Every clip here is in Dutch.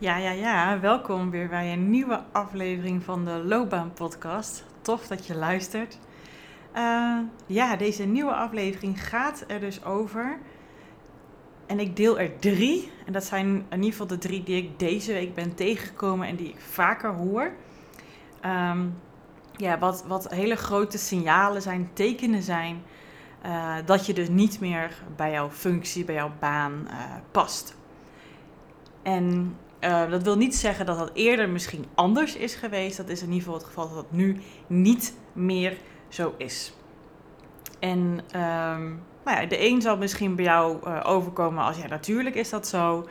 Ja, ja, ja. Welkom weer bij een nieuwe aflevering van de Loopbaan Podcast. Tof dat je luistert. Uh, ja, deze nieuwe aflevering gaat er dus over. En ik deel er drie. En dat zijn in ieder geval de drie die ik deze week ben tegengekomen en die ik vaker hoor. Um, ja, wat, wat hele grote signalen zijn, tekenen zijn. Uh, dat je dus niet meer bij jouw functie, bij jouw baan uh, past. En uh, dat wil niet zeggen dat dat eerder misschien anders is geweest. Dat is in ieder geval het geval dat dat nu niet meer zo is. En um, nou ja, de een zal misschien bij jou uh, overkomen als ja, natuurlijk is dat zo.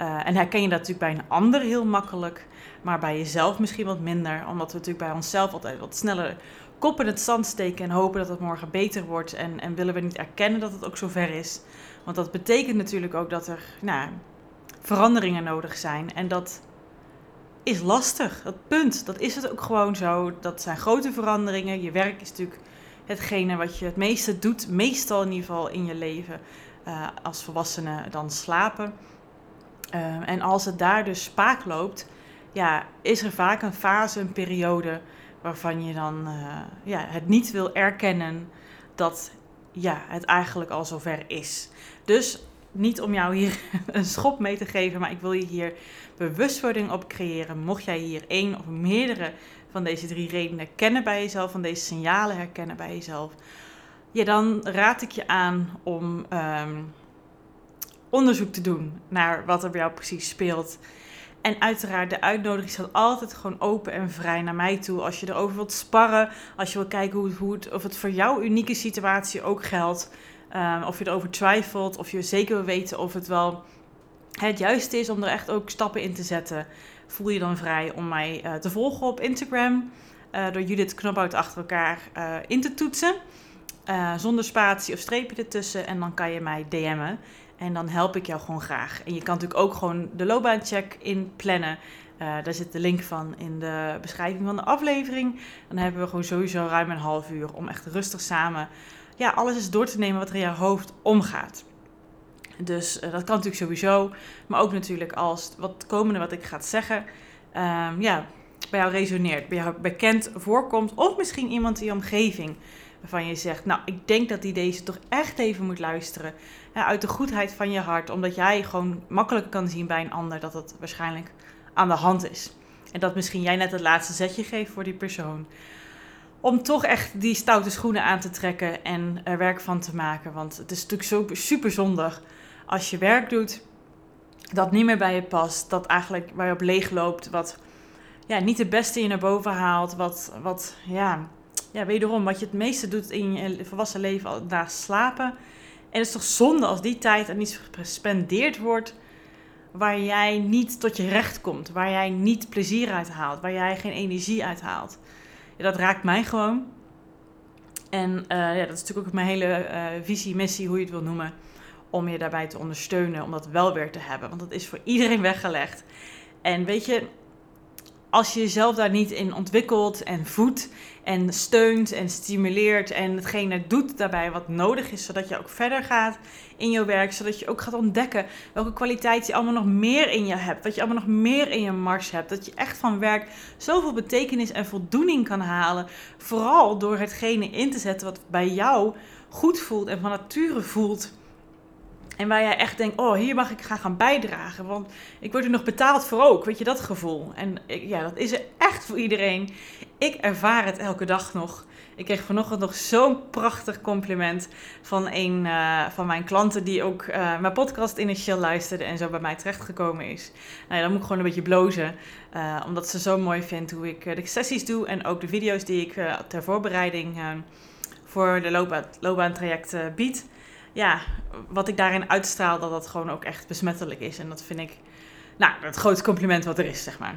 Uh, en herken je dat natuurlijk bij een ander heel makkelijk, maar bij jezelf misschien wat minder, omdat we natuurlijk bij onszelf altijd wat sneller kop in het zand steken en hopen dat het morgen beter wordt. En, en willen we niet erkennen dat het ook zover is. Want dat betekent natuurlijk ook dat er nou, veranderingen nodig zijn. En dat is lastig. Dat punt, dat is het ook gewoon zo. Dat zijn grote veranderingen. Je werk is natuurlijk hetgene wat je het meeste doet, meestal in ieder geval in je leven uh, als volwassene, dan slapen. Uh, en als het daar dus spaak loopt, ja, is er vaak een fase, een periode waarvan je dan uh, ja, het niet wil erkennen dat ja, het eigenlijk al zover is. Dus niet om jou hier een schop mee te geven, maar ik wil je hier bewustwording op creëren. Mocht jij hier één of meerdere van deze drie redenen kennen bij jezelf, van deze signalen herkennen bij jezelf, ja, dan raad ik je aan om um, onderzoek te doen naar wat er bij jou precies speelt. En uiteraard, de uitnodiging staat altijd gewoon open en vrij naar mij toe. Als je erover wilt sparren, als je wilt kijken hoe, hoe het, of het voor jouw unieke situatie ook geldt. Um, of je erover twijfelt, of je zeker wil weten of het wel het juiste is om er echt ook stappen in te zetten. Voel je dan vrij om mij uh, te volgen op Instagram. Uh, door Judith Knophout achter elkaar uh, in te toetsen. zonder spatie of streepje ertussen. En dan kan je mij DM'en. En dan help ik jou gewoon graag. En je kan natuurlijk ook gewoon de loopbaancheck in plannen. daar zit de link van in de beschrijving van de aflevering. Dan hebben we gewoon sowieso ruim een half uur om echt rustig samen ja, alles is door te nemen wat er in je hoofd omgaat. Dus uh, dat kan natuurlijk sowieso. Maar ook natuurlijk als wat komende wat ik ga zeggen, um, ja, bij jou resoneert, bij jou bekend voorkomt. Of misschien iemand in je omgeving waarvan je zegt, nou, ik denk dat die deze toch echt even moet luisteren. Uit de goedheid van je hart, omdat jij gewoon makkelijk kan zien bij een ander dat het waarschijnlijk aan de hand is. En dat misschien jij net het laatste zetje geeft voor die persoon om toch echt die stoute schoenen aan te trekken en er werk van te maken. Want het is natuurlijk zo super zondig als je werk doet dat niet meer bij je past, dat eigenlijk waar je op leeg loopt, wat ja, niet het beste je naar boven haalt, wat, wat ja, ja, wederom, wat je het meeste doet in je volwassen leven naast slapen. En het is toch zonde als die tijd er niet gespendeerd wordt waar jij niet tot je recht komt, waar jij niet plezier uit haalt, waar jij geen energie uit haalt dat raakt mij gewoon. En uh, ja, dat is natuurlijk ook mijn hele uh, visie, missie, hoe je het wil noemen. Om je daarbij te ondersteunen, om dat wel weer te hebben. Want dat is voor iedereen weggelegd. En weet je, als je jezelf daar niet in ontwikkelt en voedt en steunt en stimuleert en hetgene doet daarbij wat nodig is, zodat je ook verder gaat in je werk, zodat je ook gaat ontdekken welke kwaliteit je allemaal nog meer in je hebt, wat je allemaal nog meer in je mars hebt, dat je echt van werk zoveel betekenis en voldoening kan halen, vooral door hetgene in te zetten wat bij jou goed voelt en van nature voelt. En waar jij echt denkt, oh, hier mag ik gaan gaan bijdragen. Want ik word er nog betaald voor ook. Weet je, dat gevoel. En ja, dat is er echt voor iedereen. Ik ervaar het elke dag nog. Ik kreeg vanochtend nog zo'n prachtig compliment van een uh, van mijn klanten die ook uh, mijn podcast initieel luisterde en zo bij mij terechtgekomen is. Nou ja, dan moet ik gewoon een beetje blozen, uh, omdat ze zo mooi vindt hoe ik de sessies doe en ook de video's die ik ter voorbereiding voor de loopbaan, loopbaantraject bied. Ja, wat ik daarin uitstraal, dat dat gewoon ook echt besmettelijk is. En dat vind ik, nou, het grootste compliment wat er is, zeg maar.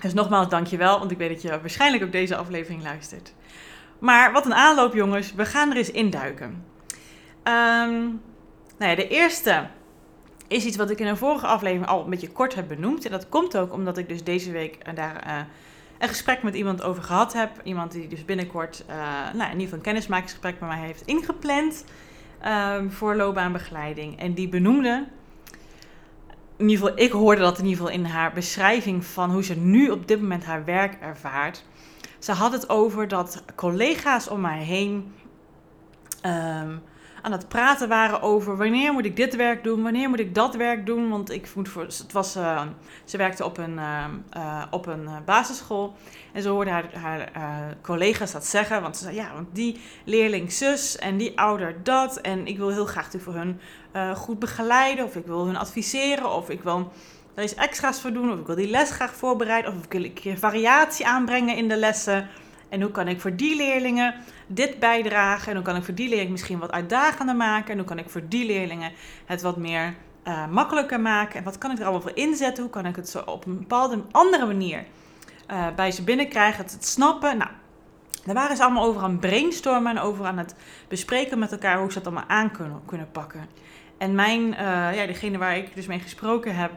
Dus nogmaals, dankjewel, want ik weet dat je waarschijnlijk ook deze aflevering luistert. Maar wat een aanloop, jongens. We gaan er eens induiken. Um, nou ja, de eerste is iets wat ik in een vorige aflevering al een beetje kort heb benoemd. En dat komt ook omdat ik dus deze week daar uh, een gesprek met iemand over gehad heb. Iemand die dus binnenkort uh, nou, in ieder geval een kennismakingsgesprek met mij heeft ingepland um, voor loopbaanbegeleiding. En die benoemde, in ieder geval, ik hoorde dat in ieder geval in haar beschrijving van hoe ze nu op dit moment haar werk ervaart. Ze had het over dat collega's om mij heen um, aan het praten waren over wanneer moet ik dit werk doen, wanneer moet ik dat werk doen. Want ik moet voor, het was, uh, ze werkte op een, uh, uh, op een basisschool en ze hoorde haar, haar collega's dat zeggen. Want ze zei, ja, want die leerling zus en die ouder dat. En ik wil heel graag voor hun goed begeleiden of ik wil hun adviseren of ik wil daar is extra's voor doen. Of ik wil die les graag voorbereiden. Of ik wil een keer variatie aanbrengen in de lessen. En hoe kan ik voor die leerlingen dit bijdragen? En hoe kan ik voor die leerlingen misschien wat uitdagender maken? En hoe kan ik voor die leerlingen het wat meer uh, makkelijker maken? En wat kan ik er allemaal voor inzetten? Hoe kan ik het zo op een bepaalde andere manier uh, bij ze binnenkrijgen? Het, het snappen. Nou, daar waren ze allemaal over aan het brainstormen en over aan het bespreken met elkaar hoe ze dat allemaal aan kunnen, kunnen pakken. En mijn, uh, ja, degene waar ik dus mee gesproken heb,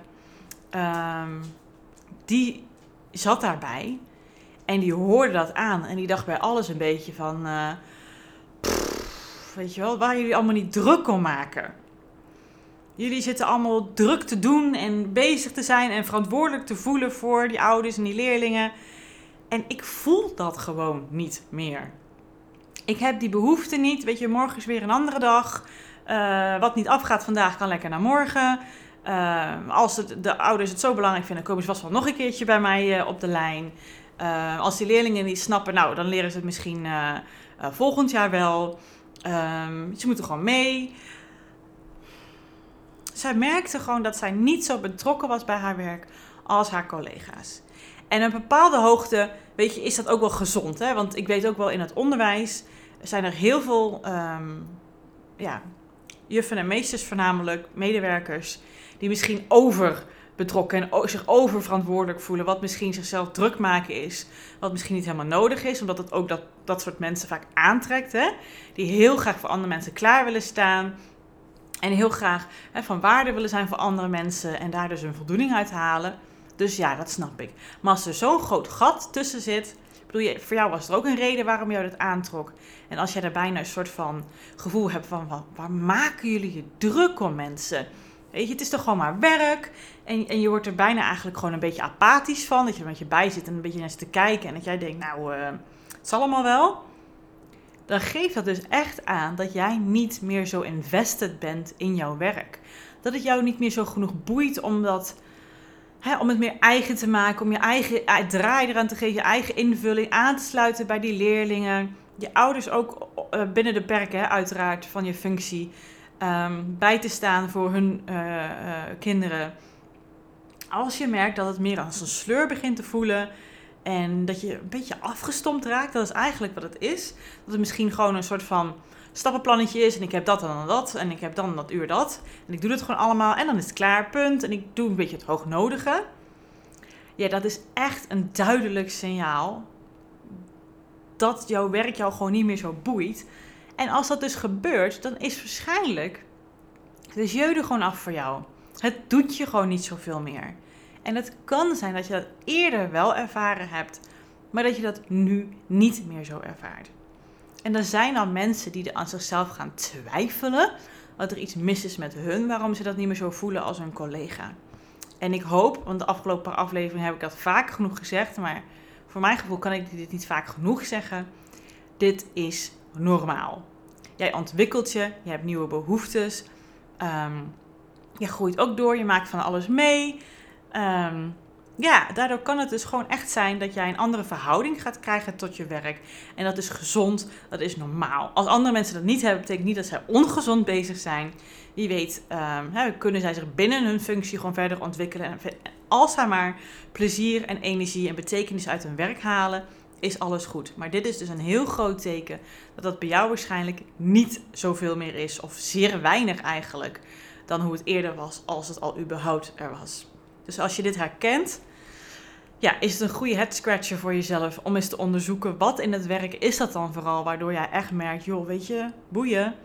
um, die zat daarbij en die hoorde dat aan. En die dacht bij alles een beetje van, pff, weet je wel, waar jullie allemaal niet druk om maken. Jullie zitten allemaal druk te doen en bezig te zijn en verantwoordelijk te voelen voor die ouders en die leerlingen. En ik voel dat gewoon niet meer. Ik heb die behoefte niet. Weet je, morgen is weer een andere dag. Uh, wat niet afgaat vandaag kan lekker naar morgen. Uh, als het, de ouders het zo belangrijk vinden, komen ze vast wel nog een keertje bij mij op de lijn. Uh, als die leerlingen niet snappen, nou, dan leren ze het misschien volgend jaar wel. ze moeten gewoon mee. Zij merkte gewoon dat zij niet zo betrokken was bij haar werk als haar collega's. En een bepaalde hoogte, weet je, is dat ook wel gezond. Hè? Want ik weet ook wel in het onderwijs zijn er heel veel um, ja, juffen en meesters voornamelijk, medewerkers die misschien over betrokken en zich oververantwoordelijk voelen, wat misschien zichzelf druk maken is, wat misschien niet helemaal nodig is, omdat het ook dat, dat soort mensen vaak aantrekt, hè? die heel graag voor andere mensen klaar willen staan en heel graag hè, van waarde willen zijn voor andere mensen en daar dus een voldoening uit halen. Dus ja, dat snap ik. Maar als er zo'n groot gat tussen zit, bedoel je, voor jou was er ook een reden waarom jou dat aantrok. En als jij daar bijna een soort van gevoel hebt van, waar, waar maken jullie je druk om mensen? Weet het is toch gewoon maar werk. En, en je wordt er bijna eigenlijk gewoon een beetje apathisch van. Dat je er met je bij zit en een beetje naar zit te kijken. En dat jij denkt, nou, uh, het zal allemaal wel. Dan geeft dat dus echt aan dat jij niet meer zo invested bent in jouw werk. Dat het jou niet meer zo genoeg boeit om, dat, om het meer eigen te maken. Om je eigen eh, draai eraan te geven. Je eigen invulling aan te sluiten bij die leerlingen. Je ouders ook uh, binnen de perken, uiteraard, van je functie um, bij te staan voor hun uh, uh, kinderen. Als je merkt dat het meer als een sleur begint te voelen en dat je een beetje afgestompt raakt, dat is eigenlijk wat het is. Dat het misschien gewoon een soort van stappenplannetje is en ik heb dat en dan dat en ik heb dan dat uur dat. En ik doe het gewoon allemaal en dan is het klaar, punt. En ik doe een beetje het hoognodige. Ja, dat is echt een duidelijk signaal dat jouw werk jou gewoon niet meer zo boeit. En als dat dus gebeurt, dan is waarschijnlijk de jeu er gewoon af voor jou. Het doet je gewoon niet zoveel meer. En het kan zijn dat je dat eerder wel ervaren hebt, maar dat je dat nu niet meer zo ervaart. En er zijn dan mensen die er aan zichzelf gaan twijfelen dat er iets mis is met hun, waarom ze dat niet meer zo voelen als hun collega. En ik hoop, want de afgelopen paar afleveringen heb ik dat vaak genoeg gezegd, maar voor mijn gevoel kan ik dit niet vaak genoeg zeggen. Dit is normaal. Jij ontwikkelt je, je hebt nieuwe behoeftes. Ehm, je groeit ook door, je maakt van alles mee. Um, ja, daardoor kan het dus gewoon echt zijn dat jij een andere verhouding gaat krijgen tot je werk. En dat is gezond, dat is normaal. Als andere mensen dat niet hebben, betekent niet dat zij ongezond bezig zijn. Wie weet, um, kunnen zij zich binnen hun functie gewoon verder ontwikkelen. En als zij maar plezier en energie en betekenis uit hun werk halen, is alles goed. Maar dit is dus een heel groot teken dat dat bij jou waarschijnlijk niet zoveel meer is, of zeer weinig eigenlijk, dan hoe het eerder was, als het al überhaupt er was. Dus als je dit herkent, ja, is het een goede head scratcher voor jezelf om eens te onderzoeken wat in het werk is dat dan vooral, waardoor jij echt merkt, joh, weet je, boeien.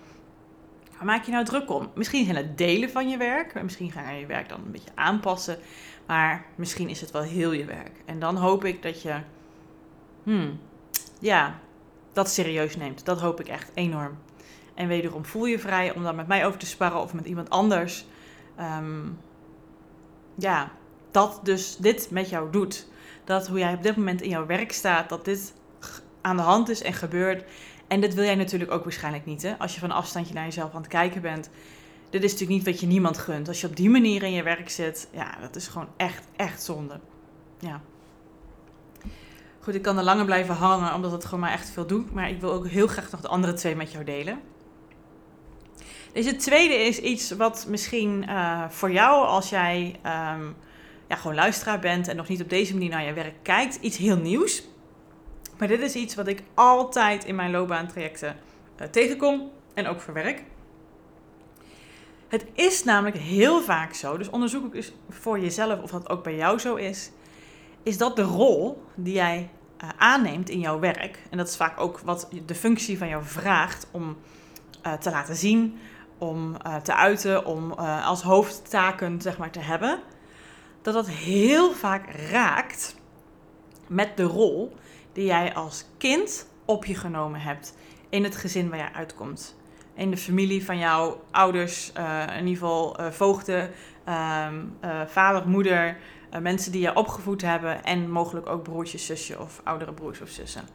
Waar maak je nou druk om? Misschien zijn het delen van je werk, misschien ga je je werk dan een beetje aanpassen, maar misschien is het wel heel je werk. En dan hoop ik dat je, hmm, ja, dat serieus neemt. Dat hoop ik echt enorm. En wederom voel je vrij om dan met mij over te sparren of met iemand anders. Ehm, ja, dat dus dit met jou doet. Dat hoe jij op dit moment in jouw werk staat, dat dit aan de hand is en gebeurt. En dit wil jij natuurlijk ook waarschijnlijk niet, hè? Als je van afstandje naar jezelf aan het kijken bent. Dit is natuurlijk niet wat je niemand gunt. Als je op die manier in je werk zit, ja, dat is gewoon echt, echt zonde. Ja. Goed, ik kan er langer blijven hangen, omdat het gewoon maar echt veel doet. Maar ik wil ook heel graag nog de andere twee met jou delen. Deze tweede is iets wat misschien uh, voor jou, als jij um, ja, gewoon luisteraar bent en nog niet op deze manier naar je werk kijkt, iets heel nieuws. Maar dit is iets wat ik altijd in mijn loopbaantrajecten uh, tegenkom en ook verwerk. Het is namelijk heel vaak zo, dus onderzoek ik dus voor jezelf of dat ook bij jou zo is, is dat de rol die jij uh, aanneemt in jouw werk, en dat is vaak ook wat de functie van jou vraagt om uh, te laten zien, om uh, te uiten, om als hoofdtaken zeg maar, te hebben, dat dat heel vaak raakt met de rol die jij als kind op je genomen hebt in het gezin waar jij uitkomt. In de familie van jouw ouders, in ieder geval voogden, uh, vader, moeder, mensen die je opgevoed hebben en mogelijk ook broertjes, zusje of oudere broers of zussen.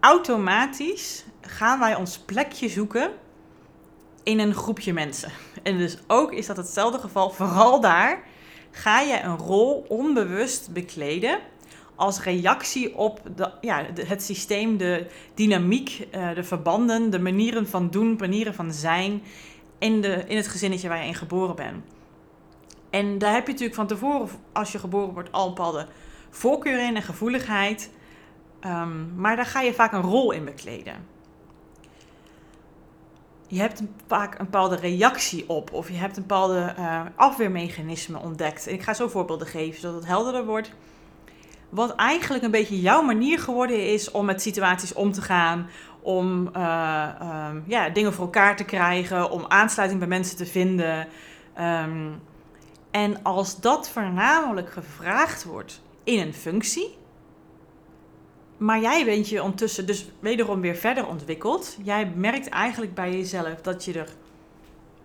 Automatisch gaan wij ons plekje zoeken in een groepje mensen. En dus ook is dat hetzelfde geval, vooral daar ga je een rol onbewust bekleden als reactie op de, ja, het systeem, de dynamiek, eh, de verbanden, de manieren van doen, manieren van zijn in, de, in het gezinnetje waar je in geboren bent. En daar heb je natuurlijk van tevoren, als je geboren wordt, al een bepaalde voorkeur in en gevoeligheid. Um, maar daar ga je vaak een rol in bekleden je hebt vaak een bepaalde reactie op of je hebt een bepaalde uh, afweermechanisme ontdekt. En ik ga zo voorbeelden geven zodat het helderder wordt. Wat eigenlijk een beetje jouw manier geworden is om met situaties om te gaan, om uh, uh, ja, dingen voor elkaar te krijgen, om aansluiting bij mensen te vinden. Um, en als dat voornamelijk gevraagd wordt in een functie, maar jij bent je ondertussen dus wederom weer verder ontwikkeld. Jij merkt eigenlijk bij jezelf dat je er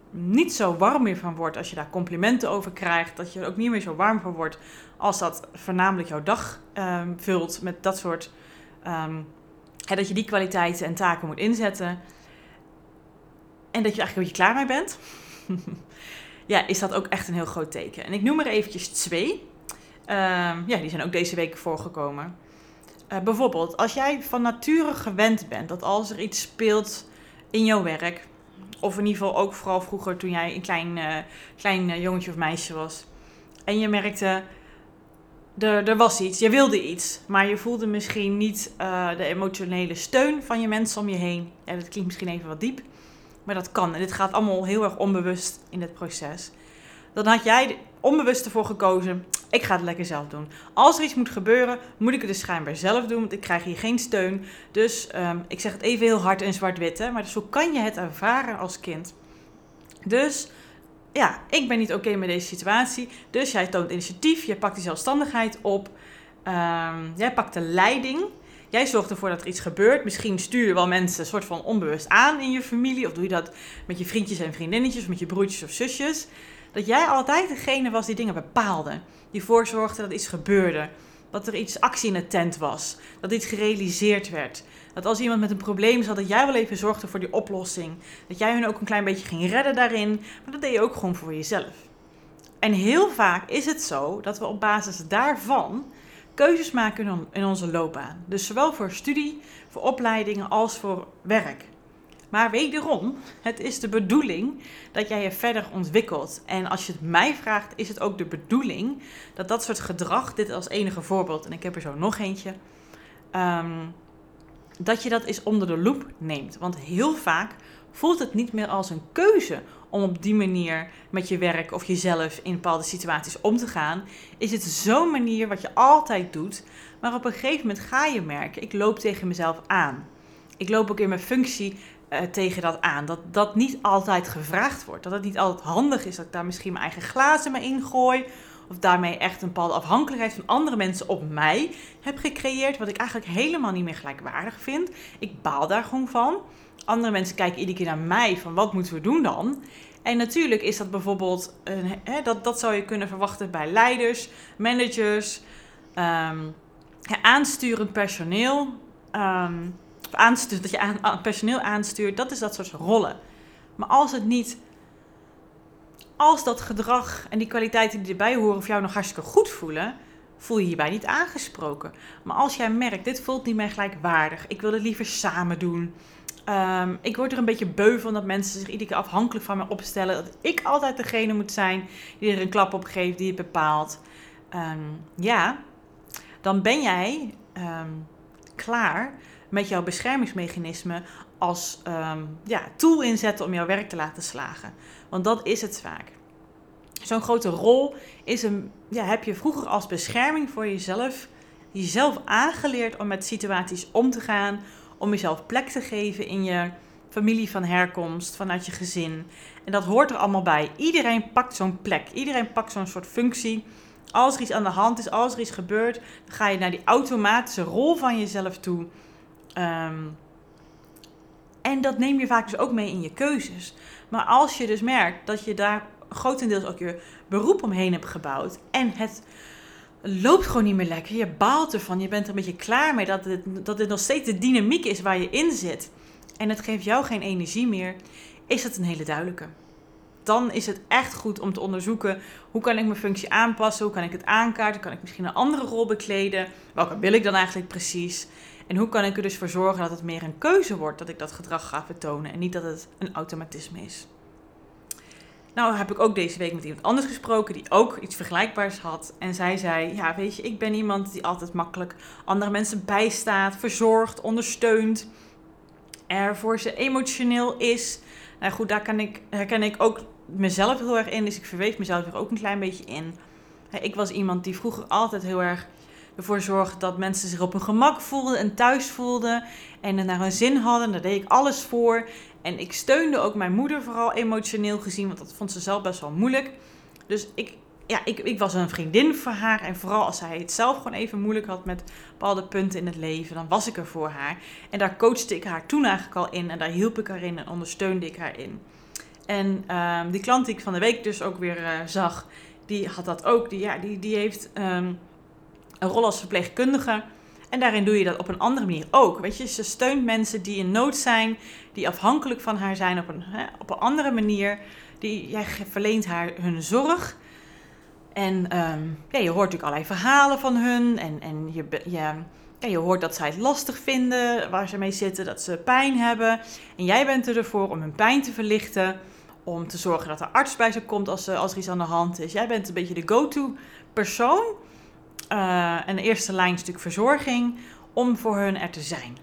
niet zo warm meer van wordt als je daar complimenten over krijgt. Dat je er ook niet meer zo warm van wordt als dat voornamelijk jouw dag um, vult met dat soort. Um, hè, dat je die kwaliteiten en taken moet inzetten. En dat je eigenlijk een beetje klaar mee bent. ja, is dat ook echt een heel groot teken. En ik noem er eventjes twee. Um, ja, die zijn ook deze week voorgekomen. Uh, bijvoorbeeld, als jij van nature gewend bent dat als er iets speelt in jouw werk, of in ieder geval ook vooral vroeger toen jij een klein, uh, klein uh, jongetje of meisje was, en je merkte, er, er was iets, je wilde iets, maar je voelde misschien niet de emotionele steun van je mensen om je heen. Ja, dat klinkt misschien even wat diep, maar dat kan. En dit gaat allemaal heel erg onbewust in het proces. Dan had jij onbewust ervoor gekozen, ik ga het lekker zelf doen. Als er iets moet gebeuren, moet ik het dus schijnbaar zelf doen, want ik krijg hier geen steun. Dus um, ik zeg het even heel hard en zwart-wit, maar zo kan je het ervaren als kind. Dus ja, ik ben niet oké met deze situatie. Dus jij toont initiatief, je pakt die zelfstandigheid op, um, jij pakt de leiding. Jij zorgt ervoor dat er iets gebeurt. Misschien stuur je wel mensen een soort van onbewust aan in je familie. Of doe je dat met je vriendjes en vriendinnetjes, met je broertjes of zusjes dat jij altijd degene was die dingen bepaalde. Die ervoor zorgde dat iets gebeurde. Dat er iets actie in de tent was. Dat iets gerealiseerd werd. Dat als iemand met een probleem zat, dat jij wel even zorgde voor die oplossing. Dat jij hun ook een klein beetje ging redden daarin. Maar dat deed je ook gewoon voor jezelf. En heel vaak is het zo dat we op basis daarvan keuzes maken in onze loopbaan. Dus zowel voor studie, voor opleidingen als voor werk. Maar wederom, het is de bedoeling dat jij je verder ontwikkelt. En als je het mij vraagt, is het ook de bedoeling dat dat soort gedrag, dit als enige voorbeeld, en ik heb er zo nog eentje, ehm, dat je dat eens onder de loep neemt. Want heel vaak voelt het niet meer als een keuze om op die manier met je werk of jezelf in bepaalde situaties om te gaan. Is het zo'n manier wat je altijd doet, maar op een gegeven moment ga je merken, ik loop tegen mezelf aan. Ik loop ook in mijn functie uh, tegen dat aan. Dat dat niet altijd gevraagd wordt. Dat het niet altijd handig is dat ik daar misschien mijn eigen glazen mee ingooi. Of daarmee echt een bepaalde afhankelijkheid van andere mensen op mij heb gecreëerd. Wat ik eigenlijk helemaal niet meer gelijkwaardig vind. Ik baal daar gewoon van. Andere mensen kijken iedere keer naar mij van wat moeten we doen dan? En natuurlijk is dat bijvoorbeeld, een, hè, dat, dat zou je kunnen verwachten bij leiders, managers, um, aansturend personeel. Um, dat je aan, personeel aanstuurt, dat is dat soort rollen. Maar als het niet, als dat gedrag en die kwaliteiten die erbij horen voor jou nog hartstikke goed voelen, voel je hierbij niet aangesproken. Maar als jij merkt, dit voelt niet meer gelijkwaardig, ik wil het liever samen doen. Um, ik word er een beetje beu van dat mensen zich iedere keer afhankelijk van me opstellen. Dat ik altijd degene moet zijn die er een klap op geeft, die het bepaalt. Um, ja, dan ben jij um, klaar met jouw beschermingsmechanisme als ja, tool inzetten om jouw werk te laten slagen. Want dat is het vaak. Zo'n grote rol is een, ja, heb je vroeger als bescherming voor jezelf, jezelf aangeleerd om met situaties om te gaan, om jezelf plek te geven in je familie van herkomst, vanuit je gezin. En dat hoort er allemaal bij. Iedereen pakt zo'n plek, iedereen pakt zo'n soort functie. Als er iets aan de hand is, als er iets gebeurt, dan ga je naar die automatische rol van jezelf toe. Um, en dat neem je vaak dus ook mee in je keuzes. Maar als je dus merkt dat je daar grotendeels ook je beroep omheen hebt gebouwd en het loopt gewoon niet meer lekker, je baalt ervan, je bent er een beetje klaar mee dat het, dat het nog steeds de dynamiek is waar je in zit. En het geeft jou geen energie meer, is het een hele duidelijke. Dan is het echt goed om te onderzoeken hoe kan ik mijn functie aanpassen, hoe kan ik het aankaarten, kan ik misschien een andere rol bekleden, welke wil ik dan eigenlijk precies. En hoe kan ik er dus voor zorgen dat het meer een keuze wordt dat ik dat gedrag ga vertonen en niet dat het een automatisme is. Nou heb ik ook deze week met iemand anders gesproken die ook iets vergelijkbaars had. En zij zei, ja weet je, ik ben iemand die altijd makkelijk andere mensen bijstaat, verzorgt, ondersteunt. Er voor ze emotioneel is. Nou goed, daar kan ik, herken ik ook mezelf heel erg in. Dus ik verweef mezelf er ook een klein beetje in. Ik was iemand die vroeger altijd heel erg ervoor zorgde dat mensen zich op hun gemak voelden en thuis voelden en er naar hun zin hadden. Daar deed ik alles voor. En ik steunde ook mijn moeder vooral emotioneel gezien, want dat vond ze zelf best wel moeilijk. Dus ik, ja, ik, ik was een vriendin voor haar. En vooral als zij het zelf gewoon even moeilijk had met bepaalde punten in het leven, dan was ik er voor haar. En daar coachte ik haar toen eigenlijk al in. En daar hielp ik haar in en ondersteunde ik haar in. En um, die klant die ik van de week dus ook weer uh, zag, die had dat ook. Die, ja, die, die heeft um, een rol als verpleegkundige. En daarin doe je dat op een andere manier ook. Weet je, ze steunt mensen die in nood zijn, die afhankelijk van haar zijn op een, hè, op een andere manier. Die, jij verleent haar hun zorg. En um, ja, je hoort natuurlijk allerlei verhalen van hun. En, en je, je, ja, je hoort dat zij het lastig vinden waar ze mee zitten, dat ze pijn hebben. En jij bent ervoor om hun pijn te verlichten. Om te zorgen dat er arts bij ze komt als, als er iets aan de hand is. Jij bent een beetje de go-to persoon uh, en de eerste lijn is natuurlijk verzorging, om voor hun er te zijn.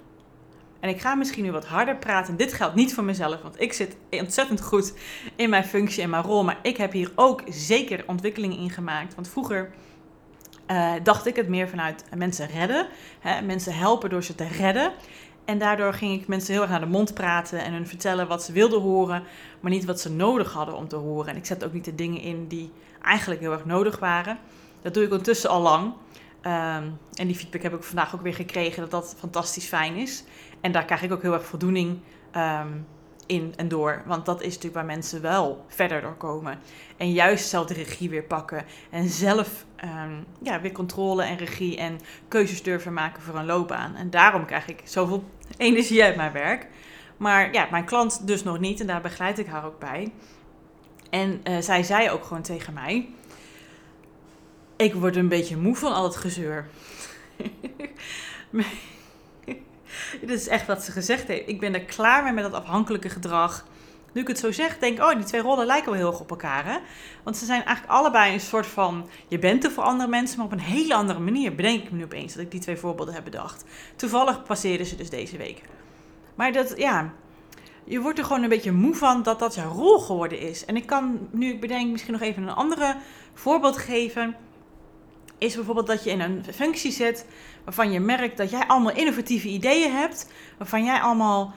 En ik ga misschien nu wat harder praten. Dit geldt niet voor mezelf, want ik zit ontzettend goed in mijn functie en mijn rol. Maar ik heb hier ook zeker ontwikkelingen in gemaakt. Want vroeger uh, dacht ik het meer vanuit mensen redden. Hè, mensen helpen door ze te redden. En daardoor ging ik mensen heel erg naar de mond praten en hun vertellen wat ze wilden horen, maar niet wat ze nodig hadden om te horen. En ik zet ook niet de dingen in die eigenlijk heel erg nodig waren. Dat doe ik ondertussen al lang. Ehm, en die feedback heb ik vandaag ook weer gekregen dat dat fantastisch fijn is. En daar krijg ik ook heel erg voldoening um, in en door. Want dat is natuurlijk waar mensen wel verder door komen. En juist zelf de regie weer pakken. En zelf ehm, ja, weer controle en regie en keuzes durven maken voor een loopbaan. En daarom krijg ik zoveel energie uit mijn werk. Maar ja, mijn klant dus nog niet. En daar begeleid ik haar ook bij. En uh, zij zei ook gewoon tegen mij: Ik word een beetje moe van al het gezeur. Dit is echt wat ze gezegd heeft. Ik ben er klaar mee met dat afhankelijke gedrag. Nu ik het zo zeg, denk ik, oh, die twee rollen lijken wel heel erg op elkaar. Hè? Want ze zijn eigenlijk allebei een soort van, je bent er voor andere mensen, maar op een hele andere manier. Bedenk ik me nu opeens dat ik die twee voorbeelden heb bedacht. Toevallig passeerden ze dus deze week. Maar dat, ja, je wordt er gewoon een beetje moe van dat dat jouw rol geworden is. En ik kan nu, ik bedenk misschien nog even een andere voorbeeld geven. Is bijvoorbeeld dat je in een functie zit waarvan je merkt dat jij allemaal innovatieve ideeën hebt. Waarvan jij allemaal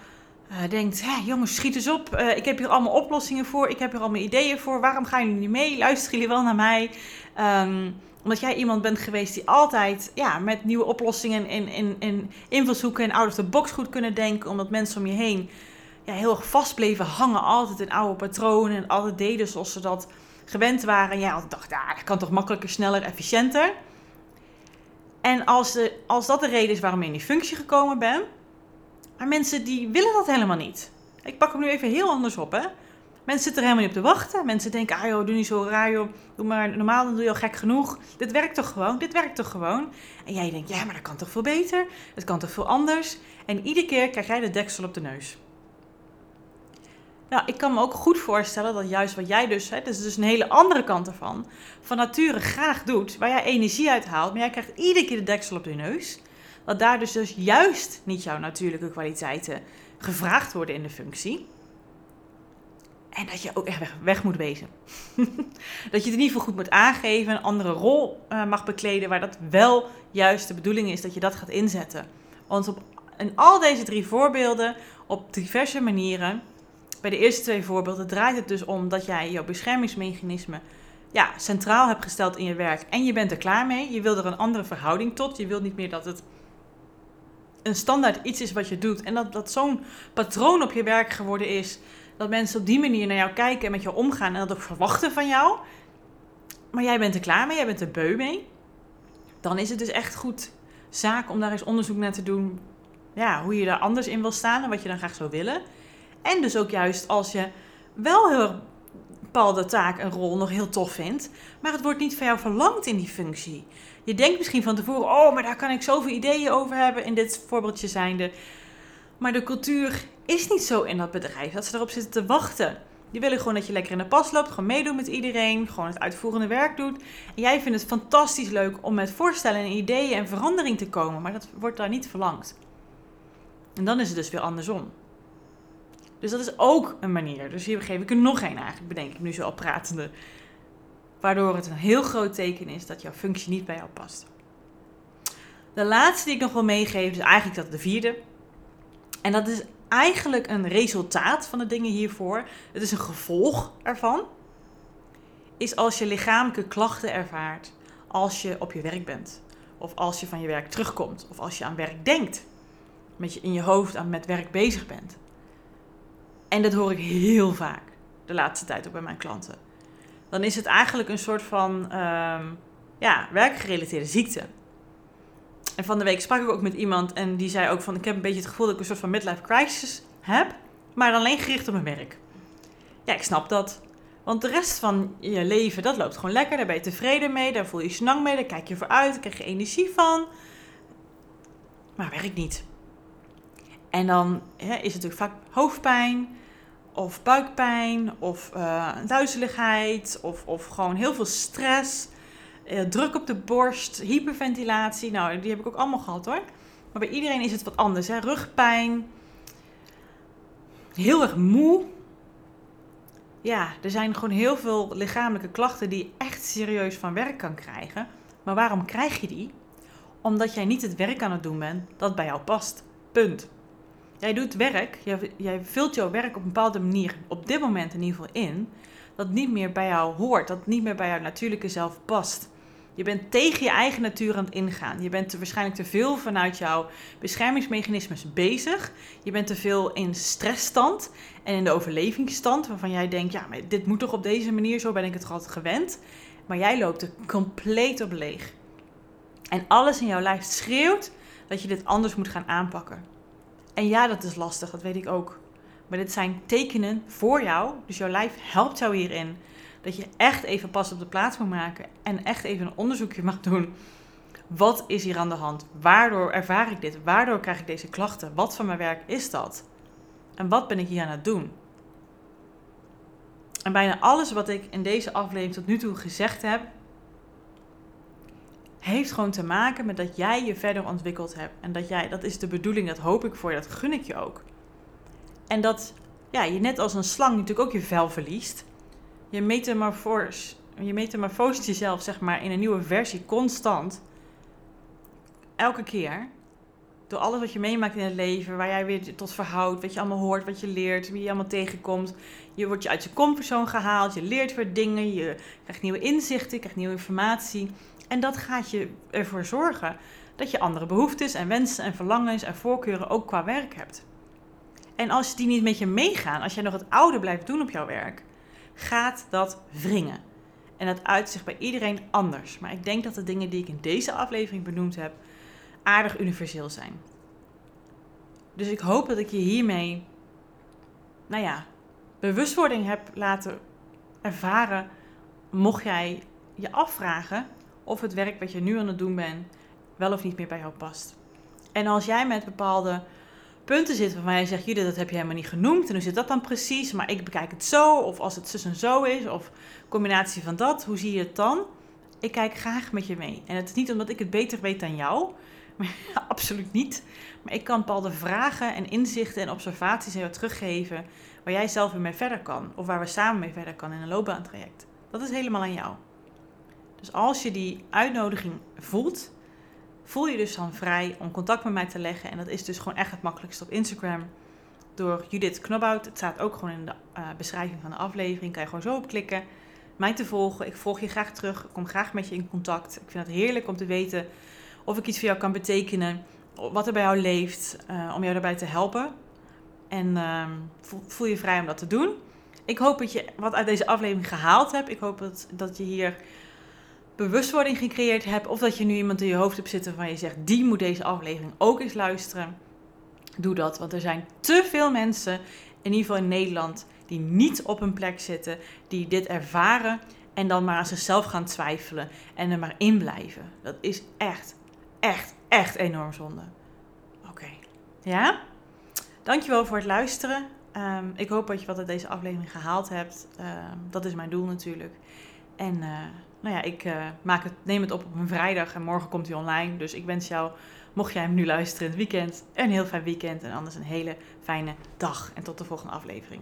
uh, denkt, hé, jongens, schiet eens op. Uh, ik heb hier allemaal oplossingen voor. Ik heb hier allemaal ideeën voor. Waarom gaan jullie niet mee? Luisteren jullie wel naar mij? Um, omdat jij iemand bent geweest die altijd ja, met nieuwe oplossingen in, in, in invalshoeken en out of the box goed kunnen denken. Omdat mensen om je heen ja, heel erg vast bleven hangen. Altijd in oude patronen en altijd deden zoals ze dat gewend waren. En jij altijd dacht, ja, dat kan toch makkelijker, sneller, efficiënter. En als, de, als dat de reden is waarom je in die functie gekomen bent. Maar mensen die willen dat helemaal niet. Ik pak hem nu even heel anders op, hè. Mensen zitten er helemaal niet op te wachten. Mensen denken, ah doe niet zo raar. Doe maar normaal, dan doe je al gek genoeg. Dit werkt toch gewoon? Dit werkt toch gewoon? En jij denkt, ja, maar dat kan toch veel beter? Het kan toch veel anders? En iedere keer krijg jij de deksel op de neus. Nou, ik kan me ook goed voorstellen dat juist wat jij dus, hè, dat is dus een hele andere kant ervan, van nature graag doet, waar jij energie uit haalt, maar jij krijgt iedere keer de deksel op je neus. Dat daar dus, dus juist niet jouw natuurlijke kwaliteiten gevraagd worden in de functie. En dat je ook echt weg, moet wezen. dat je het in ieder geval goed moet aangeven, een andere rol uh, mag bekleden, waar dat wel juist de bedoeling is dat je dat gaat inzetten. Want op, in al deze drie voorbeelden, op diverse manieren, bij de eerste twee voorbeelden draait het dus om dat jij jouw beschermingsmechanisme ja, centraal hebt gesteld in je werk en je bent er klaar mee. Je wil er een andere verhouding tot. Je wilt niet meer dat het een standaard iets is wat je doet en dat dat zo'n patroon op je werk geworden is dat mensen op die manier naar jou kijken en met jou omgaan en dat ook verwachten van jou. Maar jij bent er klaar mee, jij bent er beu mee. Dan is het dus echt goed zaak om daar eens onderzoek naar te doen. Ja, hoe je daar anders in wil staan en wat je dan graag zou willen. En dus ook juist als je wel heel bepaalde taak en rol nog heel tof vindt, maar het wordt niet van jou verlangd in die functie. Je denkt misschien van tevoren, oh, maar daar kan ik zoveel ideeën over hebben in dit voorbeeldje zijnde. Maar de cultuur is niet zo in dat bedrijf dat ze erop zitten te wachten. Die willen gewoon dat je lekker in de pas loopt, gewoon meedoet met iedereen, gewoon het uitvoerende werk doet. En jij vindt het fantastisch leuk om met voorstellen en ideeën en verandering te komen, maar dat wordt daar niet verlangd. En dan is het dus weer andersom. Dus dat is ook een manier. Dus hier geef ik er nog één eigenlijk, bedenk ik nu zo al pratende. Waardoor het een heel groot teken is dat jouw functie niet bij jou past. De laatste die ik nog wil meegeven is eigenlijk dat de vierde. En dat is eigenlijk een resultaat van de dingen hiervoor. Het is een gevolg ervan. Is als je lichamelijke klachten ervaart als je op je werk bent. Of als je van je werk terugkomt. Of als je aan werk denkt. Met je in je hoofd aan met werk bezig bent. En dat hoor ik heel vaak de laatste tijd ook bij mijn klanten. Dan is het eigenlijk een soort van um, ja, werkgerelateerde ziekte. En van de week sprak ik ook met iemand en die zei ook van... ik heb een beetje het gevoel dat ik een soort van midlife crisis heb... maar alleen gericht op mijn werk. Ja, ik snap dat. Want de rest van je leven, dat loopt gewoon lekker. Daar ben je tevreden mee, daar voel je je snang mee, daar kijk je voor uit, daar krijg je energie van. Maar werk niet. En dan is het natuurlijk vaak hoofdpijn, of buikpijn, of uh, duizeligheid, of, of gewoon heel veel stress, uh, druk op de borst, hyperventilatie. Nou, die heb ik ook allemaal gehad hoor. Maar bij iedereen is het wat anders. Hè? Rugpijn, heel erg moe. Ja, er zijn gewoon heel veel lichamelijke klachten die je echt serieus van werk kan krijgen. Maar waarom krijg je die? Omdat jij niet het werk aan het doen bent dat bij jou past. Punt. Jij doet werk, jij, vult jouw werk op een bepaalde manier, op dit moment in ieder geval in, dat niet meer bij jou hoort, dat niet meer bij jouw natuurlijke zelf past. Je bent tegen je eigen natuur aan het ingaan. Je bent waarschijnlijk te veel vanuit jouw beschermingsmechanismes bezig. Je bent te veel in stressstand en in de overlevingsstand, waarvan jij denkt: ja, maar dit moet toch op deze manier, zo ben ik het altijd gewend. Maar jij loopt er compleet op leeg. En alles in jouw lijf schreeuwt dat je dit anders moet gaan aanpakken. En ja, dat is lastig, dat weet ik ook. Maar dit zijn tekenen voor jou, dus jouw lijf helpt jou hierin. Dat je echt even pas op de plaats moet maken en echt even een onderzoekje mag doen. Wat is hier aan de hand? Waardoor ervaar ik dit? Waardoor krijg ik deze klachten? Wat van mijn werk is dat? En wat ben ik hier aan het doen? En bijna alles wat ik in deze aflevering tot nu toe gezegd heb, heeft gewoon te maken met dat jij je verder ontwikkeld hebt. En dat jij, dat is de bedoeling, dat hoop ik voor je, dat gun ik je ook. En dat ja, je net als een slang natuurlijk ook je vel verliest. Je metamorfose, je metamorfoost jezelf zeg maar in een nieuwe versie constant. Elke keer. Door alles wat je meemaakt in het leven, waar jij weer tot verhoudt, wat je allemaal hoort, wat je leert, wie je allemaal tegenkomt. Je wordt je uit je comfortzone gehaald, je leert weer dingen, je krijgt nieuwe inzichten, je krijgt nieuwe informatie. En dat gaat je ervoor zorgen dat je andere behoeftes en wensen en verlangens en voorkeuren ook qua werk hebt. En als die niet met je meegaan, als jij nog het oude blijft doen op jouw werk, gaat dat wringen. En dat uit zich bij iedereen anders. Maar ik denk dat de dingen die ik in deze aflevering benoemd heb, aardig universeel zijn. Dus ik hoop dat ik je hiermee, nou ja, bewustwording heb laten ervaren. Mocht jij je afvragen of het werk wat je nu aan het doen bent wel of niet meer bij jou past. En als jij met bepaalde punten zit waarvan je zegt, jullie dat heb je helemaal niet genoemd. En hoe zit dat dan precies? Maar ik bekijk het zo. Of als het zus en zo is. Of combinatie van dat. Hoe zie je het dan? Ik kijk graag met je mee. En het is niet omdat ik het beter weet dan jou. Absoluut niet. Maar ik kan bepaalde vragen en inzichten en observaties aan jou teruggeven. Waar jij zelf weer mee verder kan. Of waar we samen mee verder kan in een loopbaantraject. Dat is helemaal aan jou. Dus als je die uitnodiging voelt, voel je dus dan vrij om contact met mij te leggen. En dat is dus gewoon echt het makkelijkste op Instagram. Door Judith Knobhout. Het staat ook gewoon in de uh, beschrijving van de aflevering. Kan je gewoon zo op klikken. Mij te volgen. Ik volg je graag terug. Ik kom graag met je in contact. Ik vind het heerlijk om te weten of ik iets voor jou kan betekenen. Wat er bij jou leeft. Uh, om jou daarbij te helpen. En uh, voel, je vrij om dat te doen. Ik hoop dat je wat uit deze aflevering gehaald hebt. Ik hoop dat, dat je hier bewustwording gecreëerd hebt. Of dat je nu iemand in je hoofd hebt zitten van je zegt, die moet deze aflevering ook eens luisteren. Doe dat, want er zijn te veel mensen, in ieder geval in Nederland, die niet op een plek zitten, die dit ervaren en dan maar aan zichzelf gaan twijfelen en er maar in blijven. Dat is echt, echt, echt enorm zonde. Oké, ja? Dankjewel voor het luisteren. Um, ik hoop dat je wat uit deze aflevering gehaald hebt. Um, dat is mijn doel natuurlijk. En uh, nou ja, ik uh, maak het, neem het op op een vrijdag en morgen komt hij online. Dus ik wens jou, mocht jij hem nu luisteren in het weekend, een heel fijn weekend. En anders een hele fijne dag. En tot de volgende aflevering.